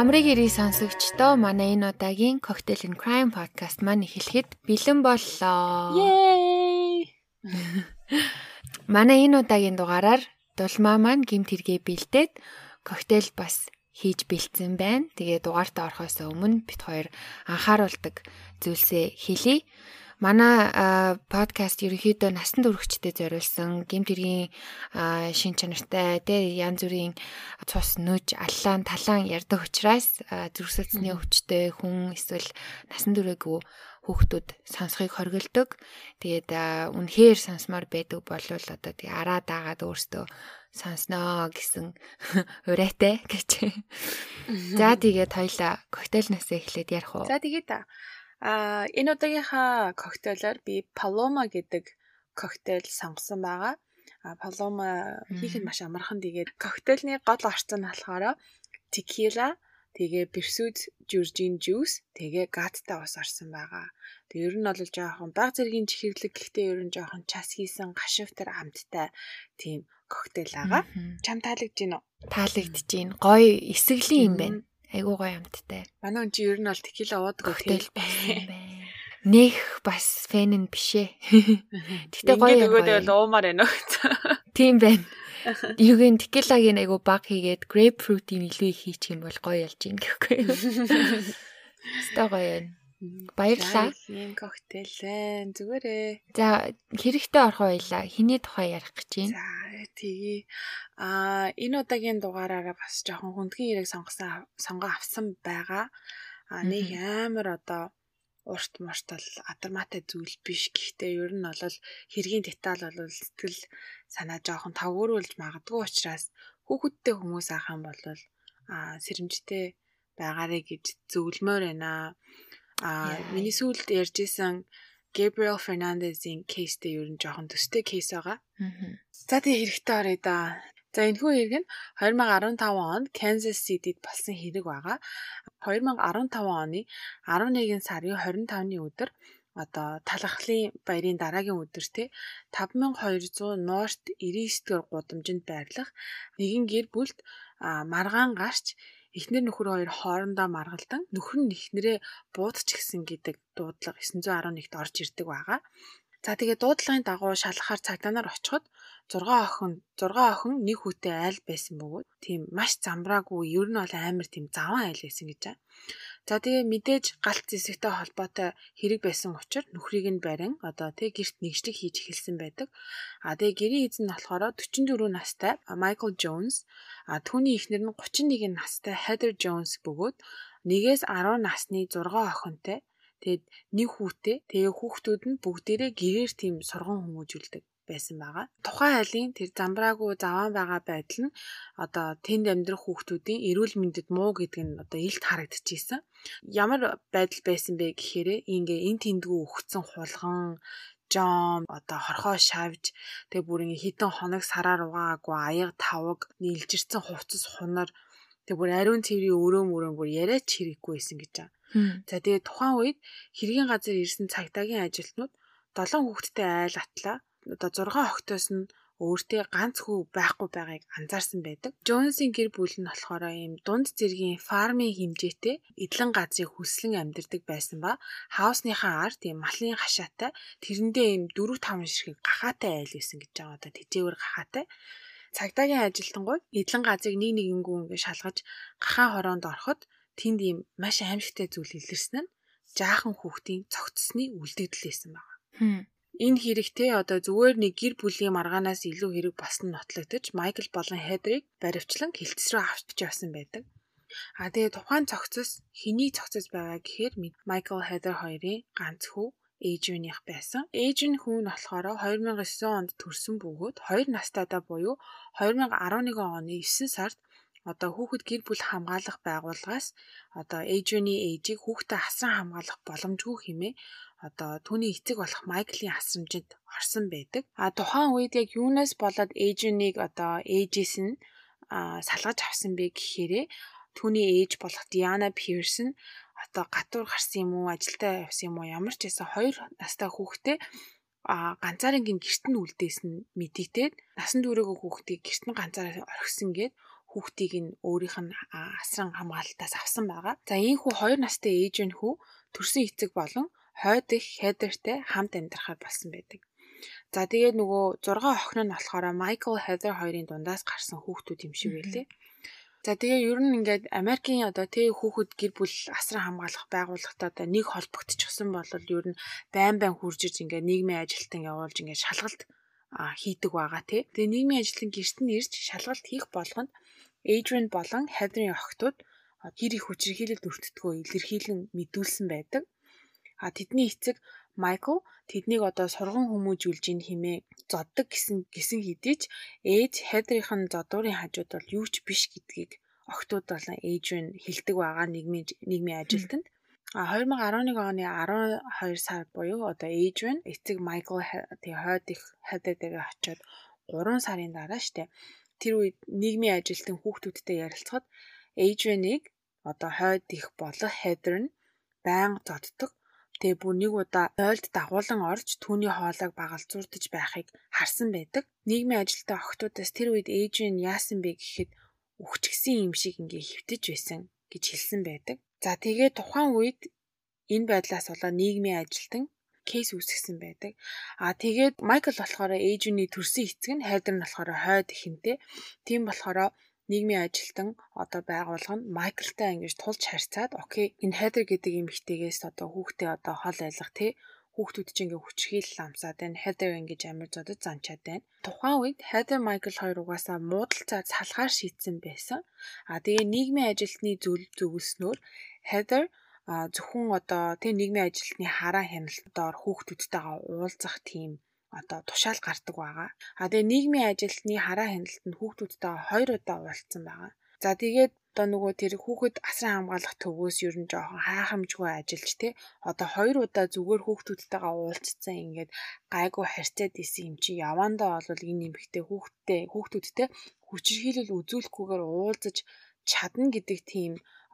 амрыг ирээ сонсогчдоо манай энэ удаагийн Cocktail and Crime podcast маань эхлэхэд бэлэн боллоо. Yay! Манай энэ удаагийн дугаараар дулмаа маань гимт хэрэгээ бэлдээд коктейл бас хийж бэлдсэн байна. Тэгээ дугаартаа орохоос өмнө бит хоёр анхааруулдаг зүйлсээ хэлье. Манай подкаст ерөнхийдөө насан туршидтэй зориулсан гэмт хэргийн шин чанартай тэ янз бүрийн цус нүж аллаан талаан ярддаг учраас зүрхсэлцний өвчтэй хүн эсвэл насан туршаагүй хүүхдүүд сонсхийг хоригддог. Тэгээд үнэхээр сонсмоор байдаг болвол одоо тэгээ араа даагаад өөртөө сонсноо гэсэн урайтай гэж. За тэгээд хоёлаа коктейлнаас эхлээд ярих уу. За тэгээд А энэ удаагийнхаа коктейлоор би Paloma гэдэг коктейл сонгосон байгаа. А Paloma хийх нь маш амархан. Тэгээд коктейлний гол орчин нь болохоор tequila, тэгээ pursuit Georgian juice, тэгээ гаттай ус орсон байгаа. Тэгээ ер нь бол жоохон баг зэргийн чихэрлэг гэхдээ ер нь жоохон час хийсэн гашивтар амттай тийм коктейл байгаа. Чам таалагдж байна уу? Таалагдж байна. Гоё эсэглийн юм байна. Айгуу гоё амттай. Манай хүн чи ер нь бол текила уудаг коктейл байсан бай. Нэх бас фэн нь бишээ. Гэтэ гоё юм гоё. Тэгэл уумаар байна уу? Тийм байна. Юугийн текилагийн айгуу баг хийгээд грейпфрутийн илүү их хийчих юм бол гоё ялж ийн гэхгүй. Өстой гоё байна. Баярлалаа. Тийм коктейл байна. Зүгээрээ. За хэрэгтэй орох байлаа. Хиний тухай ярих гэж байна. За тэгээ аа энэ удаагийн дугаараараа бас жоохон хүндгийн яриг сонгосон сонгоо авсан байгаа. Аа нэг амар одоо урт мартал адармаатай зүйл биш. Гэхдээ ер нь бол хэргийн деталь бол сэтгэл санаа жоохон тавгөрүүлж магадгүй учраас хүүхэдтэй хүмүүс ахын бол аа сэрэмжтэй байгаарэ гэж зөвлөмөр байна. Аа миний сүүлд ярьжсэн Gabriel Fernandez-ийн кейстэй ер нь жоохон төстэй кейс байгаа. За тэгээ хэрэгтэй орё да. За энэ хүү хэрэг нь 2015 онд Kansas City-д болсон хэрэг байгаа. 2015 оны 11 сарын 25-ны өдөр одоо талхлын баярын дараагийн өдөр те 5200 North 99 дугаар гудамжинд байрлах нэгэн гэр бүлд маргаан гарч эхнэр нөхөр хоёр хоорондоо маргалдан нөхөр нь эхнэрээ буудч гисэн гэдэг дуудлага 911-т орж ирдэг байгаа. За тэгээ дуудлагын дагуу шалгахаар цагдаа нар очиход 6 охин 6 охин нэг хүүтэй айл байсан бөгөөд тийм маш замбраагүй ер нь бол амар тийм заван айл байсан гэж байна. За тэгээ мэдээж галт зэсэгтэй холбоотой хэрэг байсан учраас нөхрийг нь барин одоо тэг гэрт нэгжлэг хийж эхэлсэн байдаг. А тэгээ гэрийн эзэн нь болохоор 44 настай Майкл Джонс, а түүний эхнэр нь 31 настай Heather Jones бөгөөд нэгээс 10 насны 6 охинтой тэгээд нэг хүүтэй тэгээ хүүхдүүд нь бүгдээрээ гэрээр тийм сурган хүмүүжүүлдэг байсан байгаа. Тухайн айлын тэр замбраагүй заваан байгаа байдал нь одоо тэнд амьдрах хүүхдүүдийн эрүүл мэндэд муу гэдэг нь одоо илт харагдчихсэн. Ямар байдал байсан бэ гэхээр ингээ эн тэндгүү өгцөн хулган жом одоо хорхоо шавж тэг бүр ингээ хитэн хоног сараар угаагүй аяга тавг нийлжирсэн хувцас хунар тэг бүр ариун цэврийн өрөө мөрөө бүр яриач хэрэггүй байсан гэж байгаа. За тэгээ тухайн үед хэргийн газар ирсэн цагдаагийн ажилтнууд долоон хүүхэдтэй айл атлаа одоо 6 октоос нь өөртөө ганц хүү байхгүй байгааг анзаарсан байдаг. Джонсын гэр бүл нь болохоор ийм дунд зэргийн фармын хэмжээтэй эдлэн газрыг хүслэн амьдардаг байсан ба хаусныхаа ард ийм малын хашаатай тэрэндээ ийм 4 5 ширхэг гахаатай айл байсан гэж байгаа одоо тэжээвэр гахаатай. Цагдаагийн ажилтангуй эдлэн газрыг нэг нэгэнгүү ингээд шалгаж гахаан хороонд ороход тэнд ийм маш аимшигтай зүйл илэрсэн нь жаахан хүүхдийн цогцсны үлдэгдэл байсан байна. Энэ хэрэгтээ одоо зүгээр нэг гэр бүлийн маргаанаас илүү хэрэг нь нотлогдож Майкл болон Хедрийг баривчлан хилцс рүү авчиж явсан байдаг. А тэгээ тухайн цогцос хэний цогцос байгаа гэхээр Майкл Хедер хоёрын ганц хүү Эйжүнийх байсан. Эйжүн хүн нь болохоор 2009 онд төрсэн бөгөөд 2 настайдаа буюу 2011 оны 9 сард одоо хүүхэд гэр бүл хамгаалах байгууллагаас одоо Эйжүний ээжийг хүүхдэд асран хамгаалах боломжгүй хэмээн одоо түүний эцэг болох Майклийн асрамжид орсон байдаг. А тухайн үед яг юунаас болоод Эйжүнийг одоо ээжээс нь салгаж авсан бэ гэхээрээ түүний ээж болох Диана Пирсон одоо гатуур гарсан юм уу ажилдаа явсан юм уу ямар ч байсан хоёр настай хүүхдээ а ганцаарынгийн гэрт нь үлдээсэн мэдэгдээд насан туршаагүй хүүхдийг гэрт нь ганцаараа орхисон гээд хүүхдийг нь өөрийнх нь асран хамгаалтаас авсан байгаа. За энэ хүү 2 настай ээжийн хүү төрсэн эцэг болон хойд их Хедертэй хамт амьдрахаар болсон байдаг. За тэгээд нөгөө 6 охин нь болохоор Майкл Хедер хоёрын дундаас гарсан хүүхдүүд юм шиг байлээ. За тэгээ ер нь ингээд Америкийн одоо тэг хүүхэд гэр бүл асран хамгаалах байгууллагатай одоо нэг холбогдчихсон бол ер нь байн байн хурж иж ингээд нийгмийн ажилтан явуулж ингээд шалгалт хийдэг байгаа тий. Тэгээ нийгмийн ажилтан гэрт нь ирж шалгалт хийх болгонд Adrian болон Heather-ийн охтууд хэр их хүчирхийлэлд өртдгөө илэрхийлэн мэдүүлсэн байдаг. А тэдний эцэг Майкл тэднийг одоо сурган хүмүүжүүлж ийн химээ зоддог гэсэн гисэн хэдий ч ээж Heather-ийн зодуурын хажууд бол юу ч биш гэдгийг охтууд болон Adrian хэлдэг байгаа нийгмийн нийгмийн ажилтанд. А 2011 оны 12 сар буюу одоо Adrian эцэг Michael тэг хойд их Heather дээр очиод 3 сарын дараа штэ тэр үед нийгмийн ажилтан хүүхдүүдтэй ярилцахад Adrian-ыг одоо хойд их болох Heather нь байнга зоддог. Тэгээ бүр нэг удаа ойлд дагуулan орж түүний хоолойг багалзуурдаж байхыг харсан байдаг. Нийгмийн ажилтаа охтуудаас тэр үед Adrian яасан бэ гэхэд үхчихсэн юм шиг ингээ хөвтөж байсан гэж хэлсэн байдаг. За тэгээ тухайн үед энэ байдлаас болоод нийгмийн ажилтан кейс үүсгэсэн байдаг. А тэгээд Майкл болохоор ээжүний төрсөн эцэг нь хайдар нь болохоор хойд ихэнтэй. Тийм болохоор нийгмийн ажилтан одоо байгуулга нь Майклтай ингэж тулж харьцаад окей энэ хайдар гэдэг эмэгтэйгээс одоо хүүхдээ одоо хол айлах тий хүүхдүүд чинь ингээ хүчрхийл ламсаад байна. Heather ингэж амар зодод занчаад байна. Тухайн үед Heather Michael хоёр угаасаа муудалцаад салгаар шийдсэн байсан. А тэгээ нийгмийн ажилтны зүйл зөвлснөөр Heather зөвхөн одоо тэг нийгмийн ажилтны хараа хяналтаар хүүхдүүдтэйгээ уулзах тийм одоо тушаал гардаг байгаа. А тэгээ нийгмийн ажилтны хараа хяналтанд хүүхдүүдтэйгээ хоёр удаа уулзсан байгаа. За тэгээд одоо нөгөө тэр хүүхэд асран хамгаалах төвөөс ер нь жоохон хайхамжгүй ажиллаж те одоо хоёр удаа зүгээр хүүхдүүдтэйгээ уулзсан ингээд гайгүй харьцаад исэн юм чи явандаа бол энэ нэмэгтэй хүүхдтэй хүүхдүүдтэй хүчирхийлэл үзүүлэхгүйгээр уулзаж чадна гэдэг тийм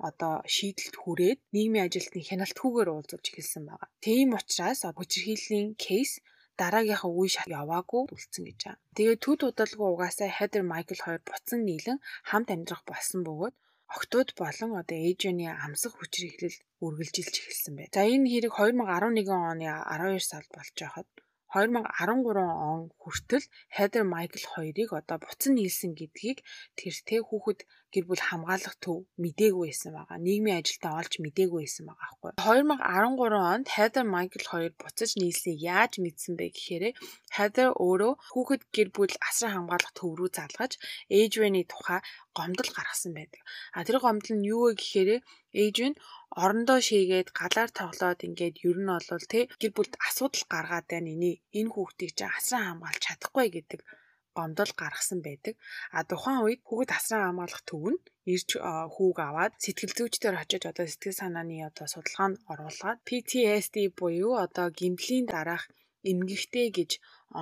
одоо шийдэлт хүрээд нийгмийн ажилтны хяналтгүйгээр уулзаж эхэлсэн байгаа. Тийм учраас хүчирхийллийн кейс дараагийнхаа үе шат яваагүй үлдсэн гэж байгаа. Тэгээд төд удалгүй угаасаа Heather Michael хоёр буцан нийлэн хамт амьдрах болсон бөгөөд октод болон одоо ээжэний амсах хүчирхийлэл үргэлжилж эхэлсэн байна. За энэ хэрэг 2011 оны 12 сард болж байхад 2013 он хүртэл Heather Michael хоёрыг одоо буцан нийлсэн гэдгийг тэр тэ хүүхэд гэр бүл хамгаалах төв мдээгүй байсан байгаа. Нийгмийн ажилтаа олж мдээгүй байсан байгаа аахгүй. 2013 онд Heather Michael хоёр буцаж нийлсэнийг яаж мэдсэн бэ гэхээр Heather өөрөө хүүхэд гэр бүл асран хамгаалах төв рүү залгаж Adrian-ы тухай гомдол гаргасан байдаг. А тэр гомдол нь юу вэ гэхээр Adrian орондоо шийгээд галаар тоглоод ингээд ер нь бол тэ гэр бүлд асуудал гаргаад байна энэ энэ хүүхдийг чинь асран хамгаалж чадахгүй гэдэг гомдол гаргасан байдаг. А тухайн үед хүүхэд асран хамгаалах төв нь ирж хүүг аваад сэтгэл зүйчдэр очиж одоо сэтгэл санааны одоо судалгаанд оруулаад PTSD буюу одоо гэмтлийн дараах эмгэгтэй гэж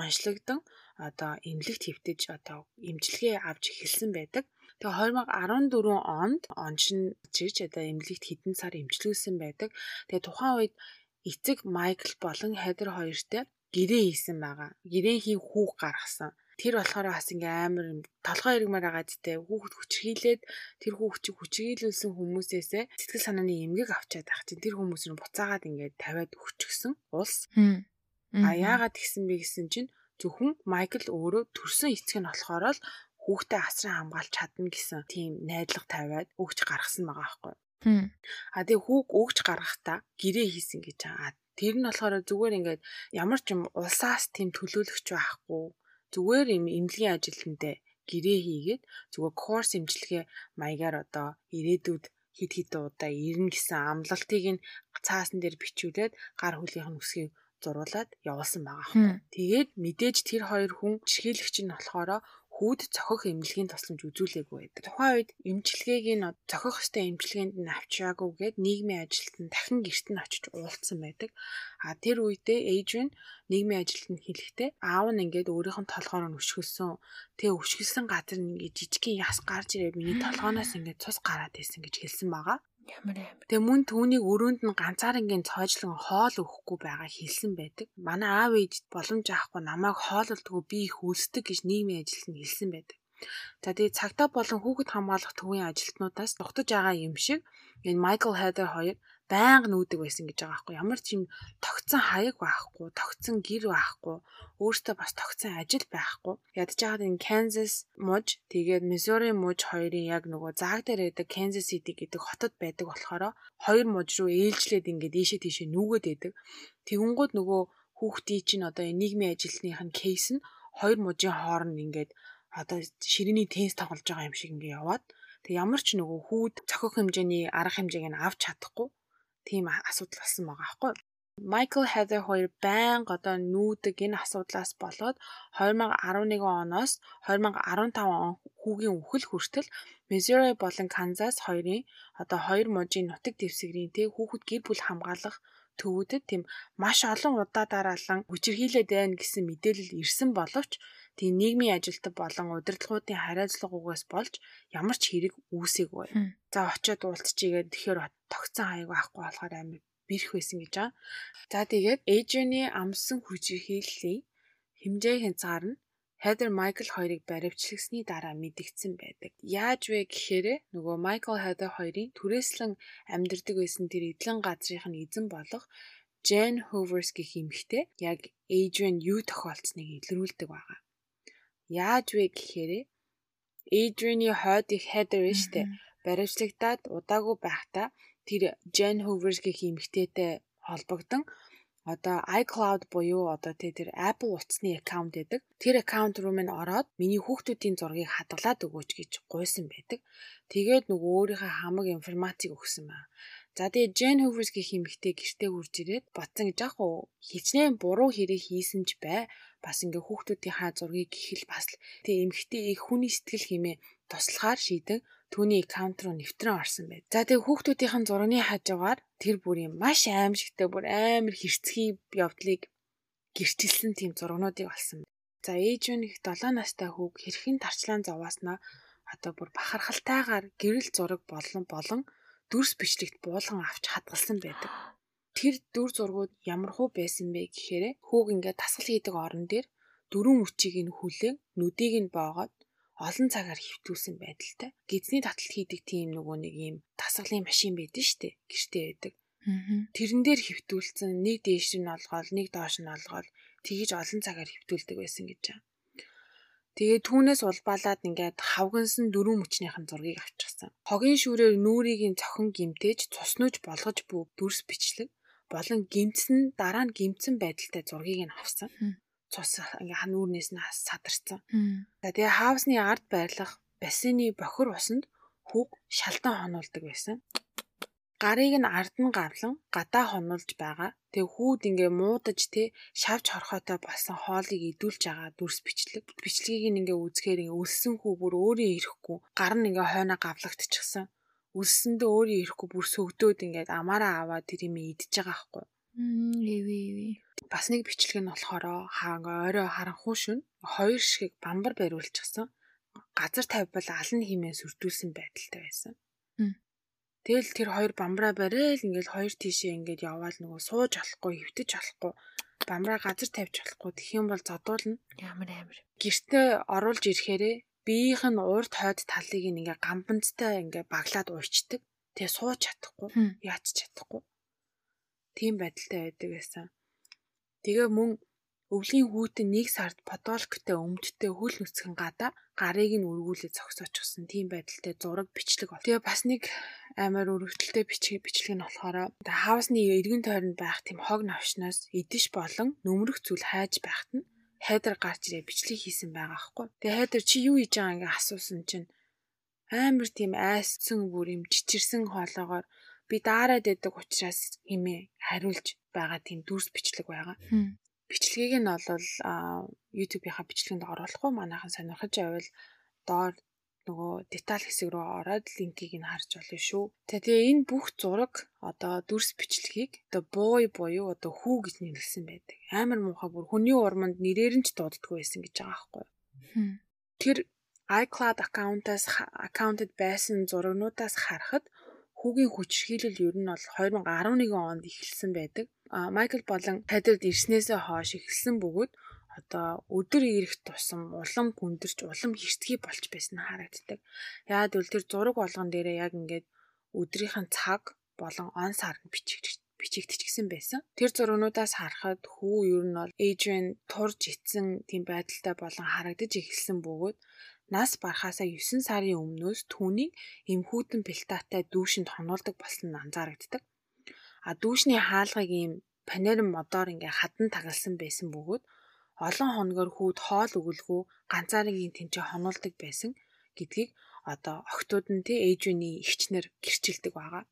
онцлогдсон одоо эмнэлэгт хэвтэж одоо эмчилгээ авч эхэлсэн байдаг. Тэгээ 2014 онд оншин чирч одоо эмнэлэгт хэдэн сар эмчилүүлсэн байдаг. Тэгээ тухайн үед эцэг Майкл болон Хедер хоёртой гэрээ хийсэн байгаа. Гэрээ хий хүүг гаргасан. Тэр болохоор бас ингээм амар толгой иргмээр байгаа зүйтэй хүүхэд хүчрхийлээд тэр хүүхчийг хүчрхийлүүлсэн хүмүүсээсээ сэтгэл санааны эмгэг авчаад байх чинь тэр хүмүүс нь буцаагаад ингээд тавиад өгчихсөн улс. А яагаад гисэн бэ гэсэн чинь зөвхөн Майкл өөрөө төрсөн эцэг нь болохоор л хүүхдээ асран хамгаалж чадна гэсэн тийм найдлага тавиад өгч гаргасан байгаа байхгүй. А тэгээ хүүг өгч гаргахдаа гэрээ хийсэн гэж байгаа. Тэр нь болохоор зүгээр ингээд ямар ч юм улсаас тийм төлөөлөгч байхгүй. Зүгээр юм эмнэлгийн ажилтнтай гэрээ хийгээд зүгээр курс имчилгээ маягаар одоо ирээдүйд хид хид удаа ирнэ гэсэн амлалтыг нь цаасан дээр бичүүлээд гар хүлийнх нь үсгийг зуруулаад явуулсан байгаа. Тэгээд мэдээж тэр хоёр хүн чихэлэгч нь болохоор хүүд цохих эмнэлгийн тусламж үзүүлээгүй байдаг. Тухайн үед эмчилгээг нь цохих хөстэй эмчилгээнд нь авчираагүйгээд нийгмийн ажилтнанд дахин гэрт нь очиж уулзсан байдаг. А тэр үедээ Adrian нийгмийн ажилтнанд хэлэхдээ аав нь ингээд өөрийнх нь толгоор нь өшгөлсөн. Тэгээ өшгөлсөн газар ингээд жижигхэн яс гарч ирээ миний толгооноос ингээд цус гараад байсан гэж хэлсэн байгаа. Ямар амар. Тэгээ мөн түүнийг өрөөнд нь ганцаарынгийн цоожлон хоол өгөхгүй байгаа хэлсэн байдаг. Манай аав ээж боломж авахгүй намайг хоололдгоо би их үлсдэг гэж нийгмийн ажилд нь хэлсэн байдаг. За тэгээ цагтаа болон хүүхэд хамгаалах төвийн ажилтнуудаас тогтож байгаа юм шиг энэ Майкл Хедер хоёр байнга нүүдэг байсан гэж байгаа байхгүй. Ямар ч юм тогтсон хаяг байхгүй тогтсон гэр байхгүй өөртөө бас тогтсон ажил байхгүй. Ядж байгаад энэ Kansas муж тэгээд Missouri муж хоёрын яг нөгөө зааг дээр байдаг Kansas City гэдэг хотод байдаг болохоор хоёр муж руу ээлжлээд ингээд ийшээ тийшээ нүгөөд байдаг. Тэгэнгүүт нөгөө хүүхдийн чинь одоо нийгмийн ажилтных нь кейс нь хоёр мужийн хооронд ингээд одоо ширээний тенс тоглож байгаа юм шиг ингээ яваад тэг ямар ч нөгөө хүүд цохих хэмжээний арга хэмжээг нь авч чадахгүй тийм асуудал болсон байгаа аахгүй. Michael Heather хоёр байнга одоо нүүдэг энэ асуудлаас болоод 2011 оноос 2015 он хүүгийн үхэл хүртэл Missouri болон Kansas хоёрын одоо хоёр мужийн нутаг дэвсгэрийн тэг хүүхэд гэр бүл хамгаалах төвүүдэд тийм маш олон удаа дараалан хүчирхийлээд байна гэсэн мэдээлэл ирсэн боловч тийм нийгмийн ажилтг болон удирдлагуудын хариуцлагаас болж ямар ч хэрэг үүсээгүй. За очиод уулзчихийгээд тэгэхээр тогтсон хаяг байхгүй болохоор амар бэрх байсан гэж байгаа. За тэгээд Эйжэний амсан хүчирхийллийн хэмжээ хязгаар нь Heather Michael хоёрыг баривчлагсны дараа мэдгдсэн байдаг. Яаж вэ гэхээр нөгөө Michael Heather хоёрын түрээслэн амьдардаг байсан тэр эдлэн газрынх нь эзэн болох Jane Hovers гэх эмэгтэй яг Adrian юу тохиолдсныг илрүүлдэг байгаа. Яаж вэ гэхээр Adrian-ы хойд их Heather штэ баривчлагдаад удаагүй байхдаа тэр Jane Hovers гэх эмэгтэйтэй холбогдсон одоо iCloud буюу одоо тэр Apple утасны аккаунт гэдэг. Тэр аккаунт руу минь ороод миний хүүхдүүдийн зургийг хадгалаад өгөөч гэж гуйсан байдаг. Тэгээд нөгөө өөрийнхөө хамаг информацийг өгсөн байна. За тэгээ Jane Hoovers гэх эмэгтэй гэртээ хурж ирээд ботсон гэж яах вэ? Хичнээн буруу хэрэг хийсэн ч бай. Бас ингээ хүүхдүүдийн хаа зургийг гихэл бас тэгээ эмэгтэй их хүний сэтгэл хэмээ туслахаар шийдэн түүний аккаунт руу нэвтрэн орсон байд. За тэгээ хүүхдүүдийн зургийн хажуугаар тэр бүрийн маш аимшигтай бүр амар хэрцгий явдлыг гэрчилсэн тийм зургнуудыг олсон. За ээж нь их 7 настай хүүг хэрхэн тарчлаан зовоосноо одоо бүр бахархалтайгаар гэрэл зураг болон болон дүрс бичлэгт буулган авч хадгалсан байдаг. Тэр дүр зургууд ямар хуу байсан бэ гэхээр хүүг ингээд тасгал хийдэг орон дээр дөрвөн үчиг нь хүлээн нүдийг нь боогоод олон цагаар хөвтүүлсэн байдалтай. Гизний таталт хийдэг тийм нөгөө нэг юм тасгалын машин байдаг шүү дээ. Гэртээ байдаг. Тэрэн дээр хөвтүүлсэн нэг дээш нь олгоол, нэг доош нь олгоол тэгж олон цагаар хөвтүүлдэг байсан гэж байна. Тэгээ түүнээс улбаалаад ингээд хавгансан дөрвөн мөчнийхэн зургийг авчихсан. Хогийн шүүрээр нүрийг нь цохон гимтээж цуснууж болгож був дүрс бичлэг болон гимтсэн дараа нь гимтсэн байдалтай зургийг нь авсан цус ингээ хан үүрнээс нь садарсан. За тэгээ хаусны ард байрлах бассейны бохир усанд хүүг шалдан хонуулдаг байсан. Гарыг нь ард нь гавлан гадаа хонуулж байгаа. Тэгээ хүүд ингээ муудаж те шавж хорхотой болсон хоолыг идүүлж байгаа дүрс бичлэг. Бичлэгийг ингээ үзэхээр ингээ өлсөн хүү бүр өөрөө ирэхгүй гар нь ингээ хойноо гавлагдчихсан. Өлсөндөө өөрөө ирэхгүй бүр сөгдөөд ингээд амаараа аваад тэр юм идчихэж байгаа хгүй. Эвэ эвэ. Бас нэг бичлэг нь болохоор хаа орой харанхуй шүн хоёр шиг бамбар бариулчихсан. Газар тавьбал алан химээ сүрдүүлсэн байдалтай байсан. Тэгэл тэр хоёр бамбраа барайл ингээл хоёр тийшээ ингээд яваал нөгөө сууж болохгүй, хөвтөж болохгүй, бамбраа газар тавьж болохгүй гэх юм бол зодуулна. Ямар амар. Гэртээ оруулж ирэхээрээ биеийнх нь урд хойд талыг ингээ гамбанцтай ингээ баглаад уйчдаг. Тэгээ сууж чадахгүй, яач чадахгүй тийм байдалтай байдаг байсан. Тэгээ мөн өвлийн хүүтэн нэг сард подолктой өмдтэй хөл нүцгэн гадаа гарыг нь өргүүлээ зогсоочихсон тийм байдалтай зураг бичлэг бол. Тэгээ бас нэг амар өрөвдөлтэй бичлэг бичлэг нь болохоор хаусны эргэн тойронд байх тийм хог навшнаас идэж болон нөмрөх зүйл хайж байхад нь хайдар гарч ирээ бичлэг хийсэн байгаа аахгүй. Тэгээ хайдар чи юу хийж байгаа ингээ асуусан чинь амар тийм айссан бүр юм чичирсэн хоолоогоор би даарад байдаг учраас хэмээ хариулж байгаа тийм дүрс бичлэг байгаа. Бичлэгийг нь бол YouTube-ийнхаа бичлэгэнд оруулахгүй манайхан сонирхож байвал доор нөгөө деталь хэсэг рүү ороод линкийг нь харж болно шүү. Тэгээ энэ бүх зураг одоо дүрс бичлэгийг одоо бууй буюу одоо хүү гэж нэрлсэн байдаг. Амар муухай бүр хүний урманд нэрээр нь ч дууддаггүй байсан гэж байгаа байхгүй. Тэр iCloud аккаунтаас аккаунтад байсан зурагнуудаас харахад хүүгийн хүчрхийлэл ер нь бол 2011 онд эхэлсэн байдаг. Майкл болон Тадерд ирснээсээ хойш эхэлсэн бөгөөд одоо өдөр ирэх тусам улам гүндэрч улам хэрцгий болж байсан харагддаг. Яагаад гэвэл тэр зураг болгон дээрээ яг ингээд өдрийнхэн цаг болон он сар нь бичигдэж бичигдчихсэн байсан. Тэр зургнуудаас харахад хүү ер нь бол Adrian турж ицсэн тийм байдалтай болон харагдаж эхэлсэн бөгөөд нас барахаасаа 9 сарын өмнөөс түүнийг эмхүүдэн пилтатай дүүшинд хонуулдаг болсон нь анзаарэгддэг. А дүүшний хаалгыг ийм панерын модоор ингээ хадан тагалсан байсан бөгөөд олон хоногор хүүд хоол өгөлгүй ганцаарынгийн тэнцээ хонуулдаг байсан гэдгийг одоо охтууд нь тий ээжүний ихчнэр гэрчилдэг байгаа.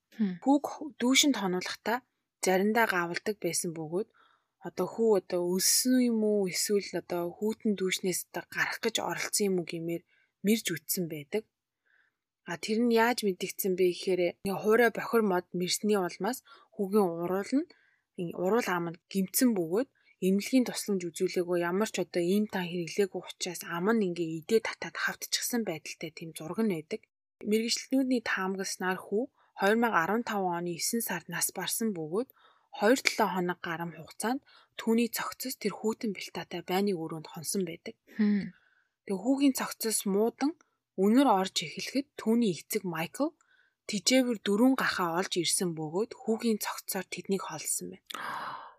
Хүүг дүүшинд хонуулахдаа заримдаа гавалдаг байсан бөгөөд одоо хүү одоо өссөн юм уу эсвэл одоо хүүтэн дүүшнээс одоо гарах гэж оролцсон юм уу гэмээр мэрж үтсэн байдаг. А тэр нь яаж мэдэгдсэн бэ гэхээр хуурай бохир мод мэрсний улмаас хүүгийн уруул нь уруул ам нь гимцэн бөгөөд эмнэлгийн тусламж үзүүлээгүй ямар ч одоо ийм тан хэрэглээгүй учраас ам нь ингээ идээ татаад хавтчихсан байдалтай тийм зураг нь байдаг. Мэргэжлүүдний таамагласнаар хүү 2015 оны 9 сард нас барсан бөгөөд 2-7 хоног гарам хугацаанд түүний цогцос тэр хүүтэн бэлтаатай байныг өрөөнд хонсон байдаг. Тэгээ хүүгийн цогцос муудан өнөр орж эхлэхэд түүний эцэг Майкл тижээвэр дөрүн гахаа олж ирсэн бөгөөд хүүгийн цогцоор тэднийг холсон байна.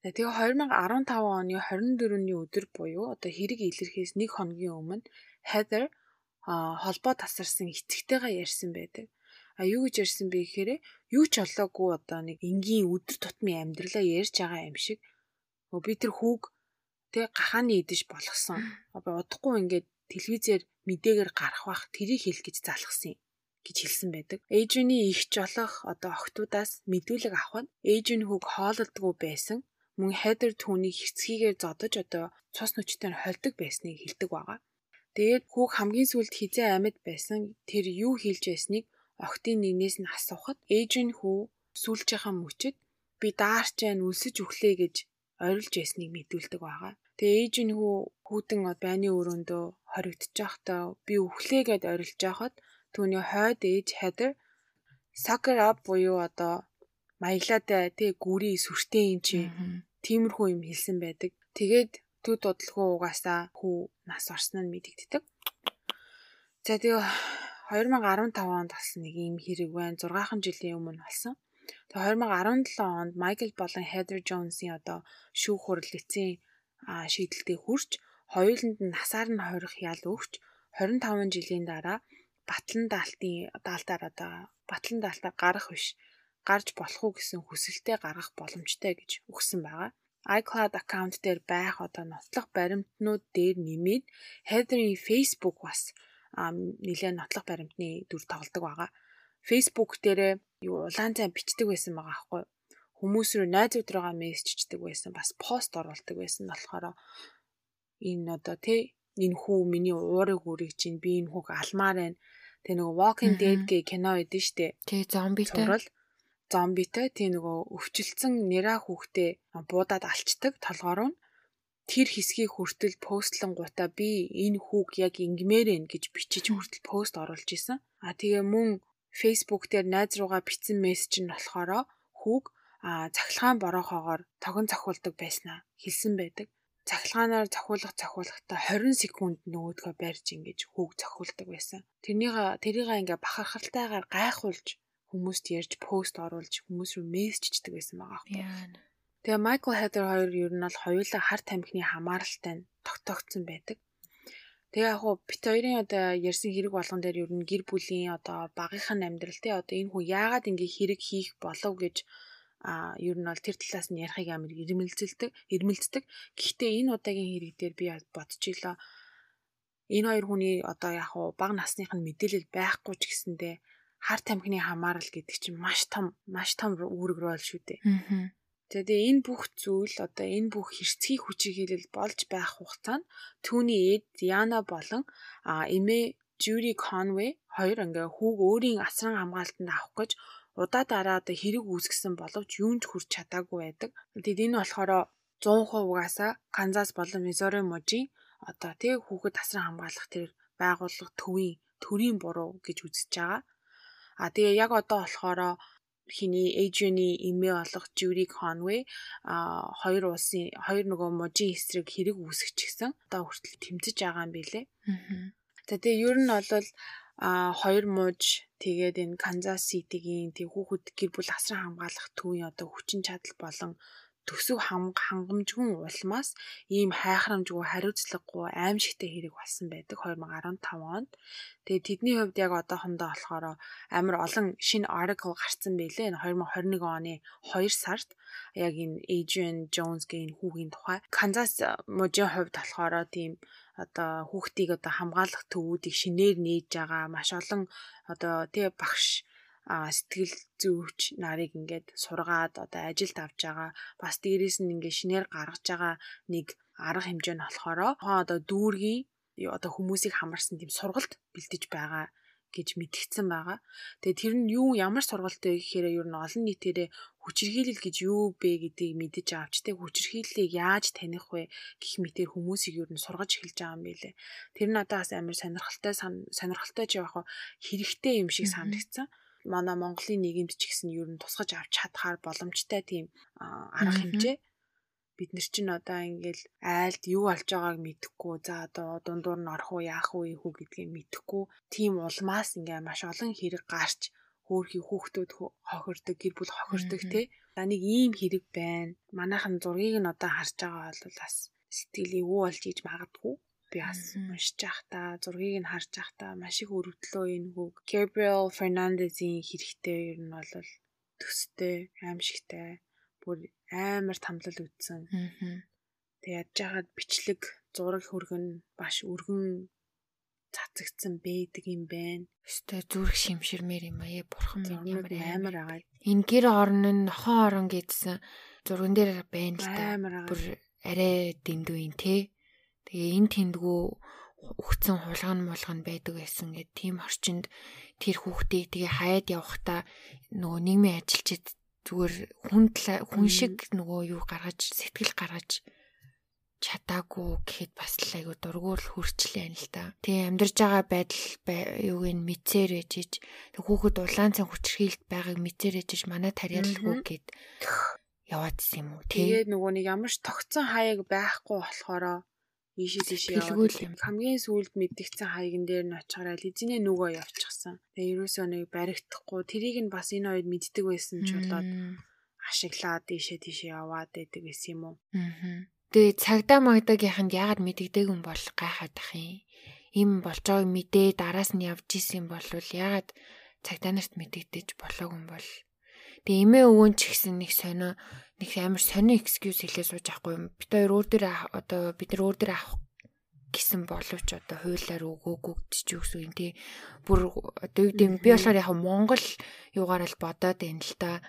Тэгээ 2015 оны 24-ний өдөр буюу одоо хэрэг илэрхээс нэг хоногийн өмнө Heather холбоо тасарсан эцэгтэйгээ ярьсан байдаг. А юу гэж ярьсан бэ гэхээр юу ч олоогүй одоо нэг энгийн өдөр тутмын амьдралаа ярьж байгаа юм шиг. Би тэр хүүг тэг гахааны идэж болгосон. Би удахгүй ингээд телевизээр мэдээгээр гарах бах тэрийг хэлэх гэж залхсан гэж хэлсэн байдаг. Эйжний их жолох одоо охтуудаас мэдүүлэг авахд Эйжин хүүг хоололдгүй байсан мөн хайдер түүнийг хэцгийгээр зодож одоо цус нүчтэй холдог байсныг хэлдэг байгаа. Тэгээд хүүг хамгийн сүүлд хизээ амьд байсан тэр юу хийж байсныг охтын нэгнээс нь асуухад Эйжин хүү сүлжийнхаа мөчөд би даарч जैन үлсэж өглөө гэж орилж байсныг мэдүүлдэг байгаа. Тэгээ Эйжин хүү хүүтэн байны өрөөндөө хоригдож байхдаа би өглөө гэд орилж байхад түүний хойд ээж Heather soccer up буюу одоо маяглаатай тэг гүрий сүртэй юм чи тиймэрхүү юм хэлсэн байдаг. Тэгээд төд бодлого угаасаа хүү нас орсон нь мэдэгддэг. За тэгээ 2015 онд болсон нэг юм хэрэг байна. 6хан жилийн өмнө болсон. Тэгээ 2017 онд Майкл болон Heather Jones-ийн одоо шүүх хурал эцсийн шийдэлтэй хүрч хоёуланд нь насаар нь хорих ял өгч 25 жилийн дараа батлан даалтын даалтаар одоо батлан даалтаар гарах биш гарч болох уу гэсэн хүсэлтэд гаргах боломжтой гэж өгсөн байгаа. iCloud аккаунт дээр байх одоо нотлох баримтнууд дээр нэмээд Heather-ийн Facebook бас нэлээд нотлох баримтны дүр тоглодог байгаа. Facebook дээрээ юу улаан цай бичдэг байсан байгаа аахгүй. Хүмүүс рүү найзуудраагаа мессежчдэг байсан, бас пост оруулдаг байсан болохоор энэ одоо тий энэ хүү миний уурыг үрийг чинь би энэ хүүг алмаар байна. Тэ нөгөө Walking Dead гэ кино эдэн штэ. Тий зомбитэй. Зомбитэй тий нөгөө өвчлөлцөн нэраа хүүхдээ буудаад алчдаг толгоор нь тэр хэсгийг хүртэл постлон гутаа би энэ хүүг яг ингмээр ин гэж бичиж хүртэл пост оруулж исэн. А тэгээ мөн Facebook дээр найз руугаа бичсэн мессеж нь болохоор хүүг а цахилгаан бороохоогоор тогон цохиулдаг байснаа хэлсэн байдаг цахилгаанаар цохиулах цохиулахдаа 20 секунд нөгөөдгөө барьж ингэж хүүг цохиулдаг байсан. Тэрнийг тэрийг ингээ бахархалтайгаар гайхуулж хүмүүст ярьж пост оруулж хүмүүс рүү мессежчдэг байсан байгаа юм. Тэгээ Майкл Хедер хоёр ер нь бол хоёулаа харт тамхины хамааралтай тогтоогдсон байдаг. Тэгээ яг хуу бит хоёрын одоо ярьсан хэрэг болгон дээр ер нь гэр бүлийн одоо багийнхан амьдрал те одоо энэ хүн яагаад ингээ хэрэг хийх болов гэж а ер нь бол тэр талаас нь ярихыг амар ирмэлзэлдэг, ирмэлцдэг. Гэхдээ энэ удаагийн хэрэг дээр би бодчихлоо. Энэ хоёр хүний одоо яг уу баг насных нь мэдээлэл байхгүй ч гэсэндээ хар тамхины хамаарал гэдэг чинь маш том, маш том үүрэг рол шүү дээ. Тэгээ энэ бүх зүйл одоо энэ бүх хэрцгий хүчиглэл болж байх хугацаанд түүний эд Яна болон эмээ Judy Conway хоёр ингээ хүүг өөрийн асран хамгаалтанд авах гэж удаа дараа одоо хэрэг үүсгэсэн боловч юунд хүрч чадаагүй байдаг. Тэгэд энэ болохоор 100% угаасаа Канзас болон Мизури мужийн одоо тэг хүүхэд асран хамгаалах тэр байгууллага төвийн төрийн буруу гэж үзэж байгаа. А тэгээ яг одоо болохоор хиний Asian-ы эмээ болох Judy Conway а хоёр улсын хоёр нөгөө мужийн эсрэг хэрэг үүсгэж гисэн. Одоо хүртэл тэмцэж байгаа юм билэ. За тэгээ ер нь бол а хоёр мууж тэгээд энэ Канзас Ситигийн тэг хүүхэд гэр бүл асран хамгаалах төвийн одоо хүчин чадал болон төсөв хангамжгүй улмаас ийм хайхрамжгүй хариуцлагагүй аимшигтэй хэрэг болсон байдаг 2015 онд. Тэгээд тэдний хувьд яг одоохондоо болохоор амар олон шинэ article гарсан байлээ. 2021 оны 2 сард яг энэ Adrian Jones-гийн хүүгийн тухай Канзас мужийн хувьд болохоор тийм одоо хүүхдийг одоо хамгаалах төвүүдийг шинээр нээж байгаа маш олон одоо тий багш сэтгэл зүйч нарыг ингээд сургаад одоо ажилд авч байгаа бас дээрээс нь ингээд шинээр гаргаж байгаа нэг арга хэмжээ нь болохоор одоо дүүргийн одоо хүмүүсийг хамарсан тийм сургалт бэлтэж байгаа гэж мэдгдсэн байгаа. Тэгээ тэр нь юу ямар сургалт вэ гэхээр ер нь олон нийтээрээ хүчирхийлэл гэж юу бэ гэдгийг мэдэж авч тэг хүчирхийллийг яаж таних вэ гэх мэтэр хүмүүсийг ер нь сургаж эхэлж байгаа юм билэ. Тэр нь одоо бас амар сонирхолтой сонирхолтой ч яг хэрэгтэй юм шиг санагдсан манай Монголын нийгэмд ч гэсэн ер нь тусгаж авч чадхаар боломжтой тийм арга хэмжээ. Бид нар чинь одоо ингээл айлд юу болж байгааг мэдэхгүй за одоо дундуур нь орох уу яах уу ийхүү гэдгийг мэдэхгүй тийм улмаас ингээ маш олон хэрэг гарч хөөхий хүүхдүүд хохирдог гэр бүл хохирдог те. За нэг ийм хэрэг байна. Манайхан зургийг нь одоо харж байгаа бол бас сэтгэлийн үү болж иж магадгүй би бас уншиж байхдаа зургийг нь харж байхдаа маш их өрөвдлөө энэ хүүг Gabriel Fernandez-ийн хэрэгтэй ер нь бол төстэй аимшигтай бүр амар тамлал үтсэн. Тэг ядж хаад бичлэг зураг хөргөн баш өргөн цацагдсан байдаг юм байна. Өстэй зүрх шимширмээр юм аа. Бурхан минь амар агаад. Энэ гэр орон нь нохоо орон гэдсэн зурган дээр байна л да. Бүр арай дэндүү юм те. Тэгээ энэ тэндгүү өгцөн хулган мулган байдаг байсан гэд тийм орчинд тэр хүүхдийг тэгээ хаяад явахдаа нөгөө нийгмийн ажилчид зүгээр хүн хүн шиг нөгөө юу гаргаж сэтгэл гаргаж чатаагүй гэхэд бас л айгу дургуул хүрчлээ юм л та. Тэгээ амьдарч байгаа байдал юуг нь мэдсээр ээжиж тэг хүүхэд улаан цан хүчрхийлт байгааг мэдсээр ээжиж манай тариалгүй гэд яваадсэн юм уу. Тэгээ нөгөө нэг ямар ч тогтсон хаяг байхгүй болохоро ийшээ тийшээ яваад юм. Хамгийн сүүлд мэдгдсэн хаягн дээр нь очихоор лизинээ нүгөө явчихсан. Тэгээ ерөөсөө нэг баригдахгүй тэрийг нь бас энэ үед мэддэг байсан ч болоод ашиглаад ийшээ тийшээ яваад байдаг гэсэн юм уу. Аа. Тэгээ цагдаа магдагийнханд яагаад мэддэг юм бол гайхаад ах юм. Им болж байгааг мэдээ дараас нь явж исэн бол яагаад цагдаа нарт мэдэгдэж болоогүй юм бол. Тэгээ эмээ өвөн ч гэсэн нэг сонио нэг амар сони excuse хэлээ сууж авахгүй юм. Бид хоёр өөр дээр одоо бид нар өөр дээр авах гэсэн боловч одоо хуулиар өгөөгүй гэж юу гэсэн юм тий. Бүр одоо юу гэдэм би болохоор яг Монгол юугаар л бодоод байна л та.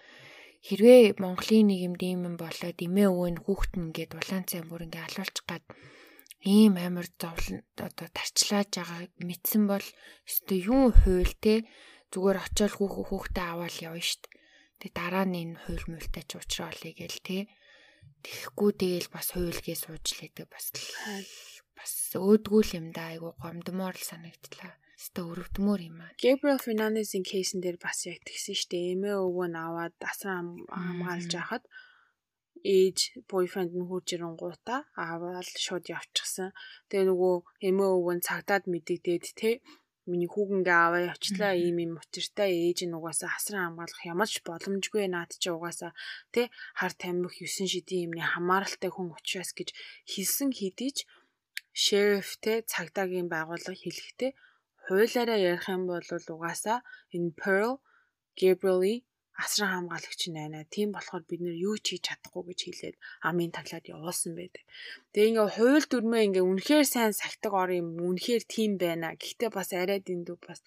Хэрвээ Монголын нийгэмд ийм юм болоод эмээ өвөө нь хүүхэд нь ингээд улаан цай бүр ингээд алуулчих гад ийм амар зовлон одоо тарчлааж байгаа мэдсэн бол өстө юу хууль те зүгээр очиод хүүхүү хүүхдээ аваад явна штт Тэг дараа нь энэ хууль муултай ч уучраалъя гээл те. Тэгэхгүй тэгэл бас хуульгээ сууж лээдэг бас бас өөдгүү л юм да айгу гомдмоор л санагдлаа. Өстө өрөвдмөр юм аа. Gabriel Fernandez-ийн кейсэн дээр бас яг тэгсэн штэ. Эмээ өвөө нь аваад асран хамгаалж байхад ээж бойфренд нь хурж ирэнгуудаа аваад шууд явчихсан. Тэгээ нөгөө эмээ өвөө нь цагдаад мэдэгдээд те миний хүүгэнгээ аваа явчлаа ийм юм учиртай ээж нь угаасаа хасран хамгаалах ямар ч боломжгүй наад чи угаасаа тэ хар тамхи 9 шидийн юмны хамааралтай хүн учраас гэж хэлсэн хэдий ч шериф тэ цагдаагийн байгууллага хэлэхдээ хуулиараа ярих юм бол угаасаа энэ Pearl Gabriel асран хамгаалагч байна. Тийм болохоор бид нэр юу ч хийж чадахгүй гэж хэлээд амын таглаад явуулсан байдаг. Тэгээ ингээ хууль дүрмээ ингээ үнэхээр сайн сахдаг ор юм. Үнэхээр тийм байна. Гэхдээ бас арай дэндүү бас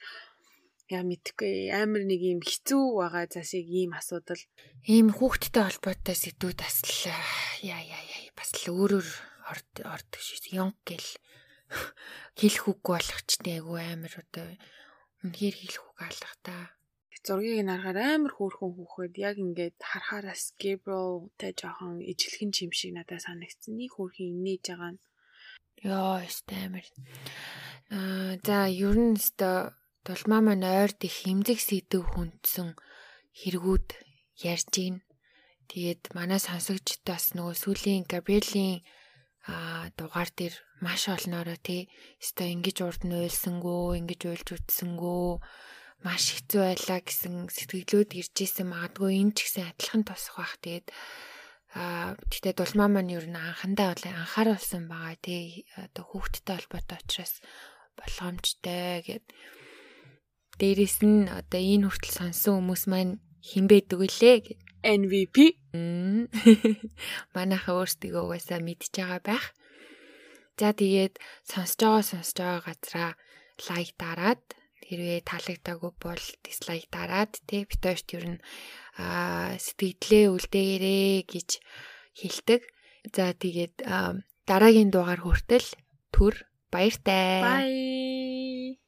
яа мэдхгүй амар нэг юм хэцүү байгаа засыг ийм асуудал ийм хүүхдтэй холбоотой сэдвүүд бас л яа яа яа бас л өөрөөр орд ордог шиг ёнг гэл хэлэх үггүй болгочтой айгу амар одоо үнэхээр хэлэх үг алга та зургийг нарахаар амар хөөрхөн хүүхэд яг ингээд харахаараас Gabriel-тай жоохон ижлэгэн чим шиг надад санагдсан. Нэг хөөрхөн инээж байгаа нь. Йоо, өстэй амар. Аа за ер нь өстэй Дулмаа маань ойрд их химзэг сэдв хүндсэн хэрэгүүд ярьж гин. Тэгээд манай сонсогчд бас нөгөө сүүлийн Габриэлийн а дугаар дээр маш олноороо тий өстой ингэж урд нь уйлсангөө ингэж уйлж үтсэнгөө маш хэцүү байлаа гэсэн сэтгэлүүд ирж исэн. Магадгүй энэ ч гэсэн адилхан тусах бах тэгээд а тэгтээ дулмаа маань ер нь анхандаа бол анхааруулсан байгаа тий. Одоо хүүхдтэй холбоотой учраас болгоомжтой гэд. Дээрэс нь одоо энэ хүртэл сонсон хүмүүс маань хинбэдэг үлээ гэд. MVP манайхаа өөрсдөө угаасаа мэдж байгаа байх. За тэгээд сонсож байгаа сонсож байгаа газараа лайк дараад хэрвээ таалагдаагүй бол дислайк дараад тий бит хоёрт ер нь сэтгэлдээ үлдээгээрэй гэж хэлдэг. За тэгээд дараагийн дугаар хүртэл түр баяртай. Bye.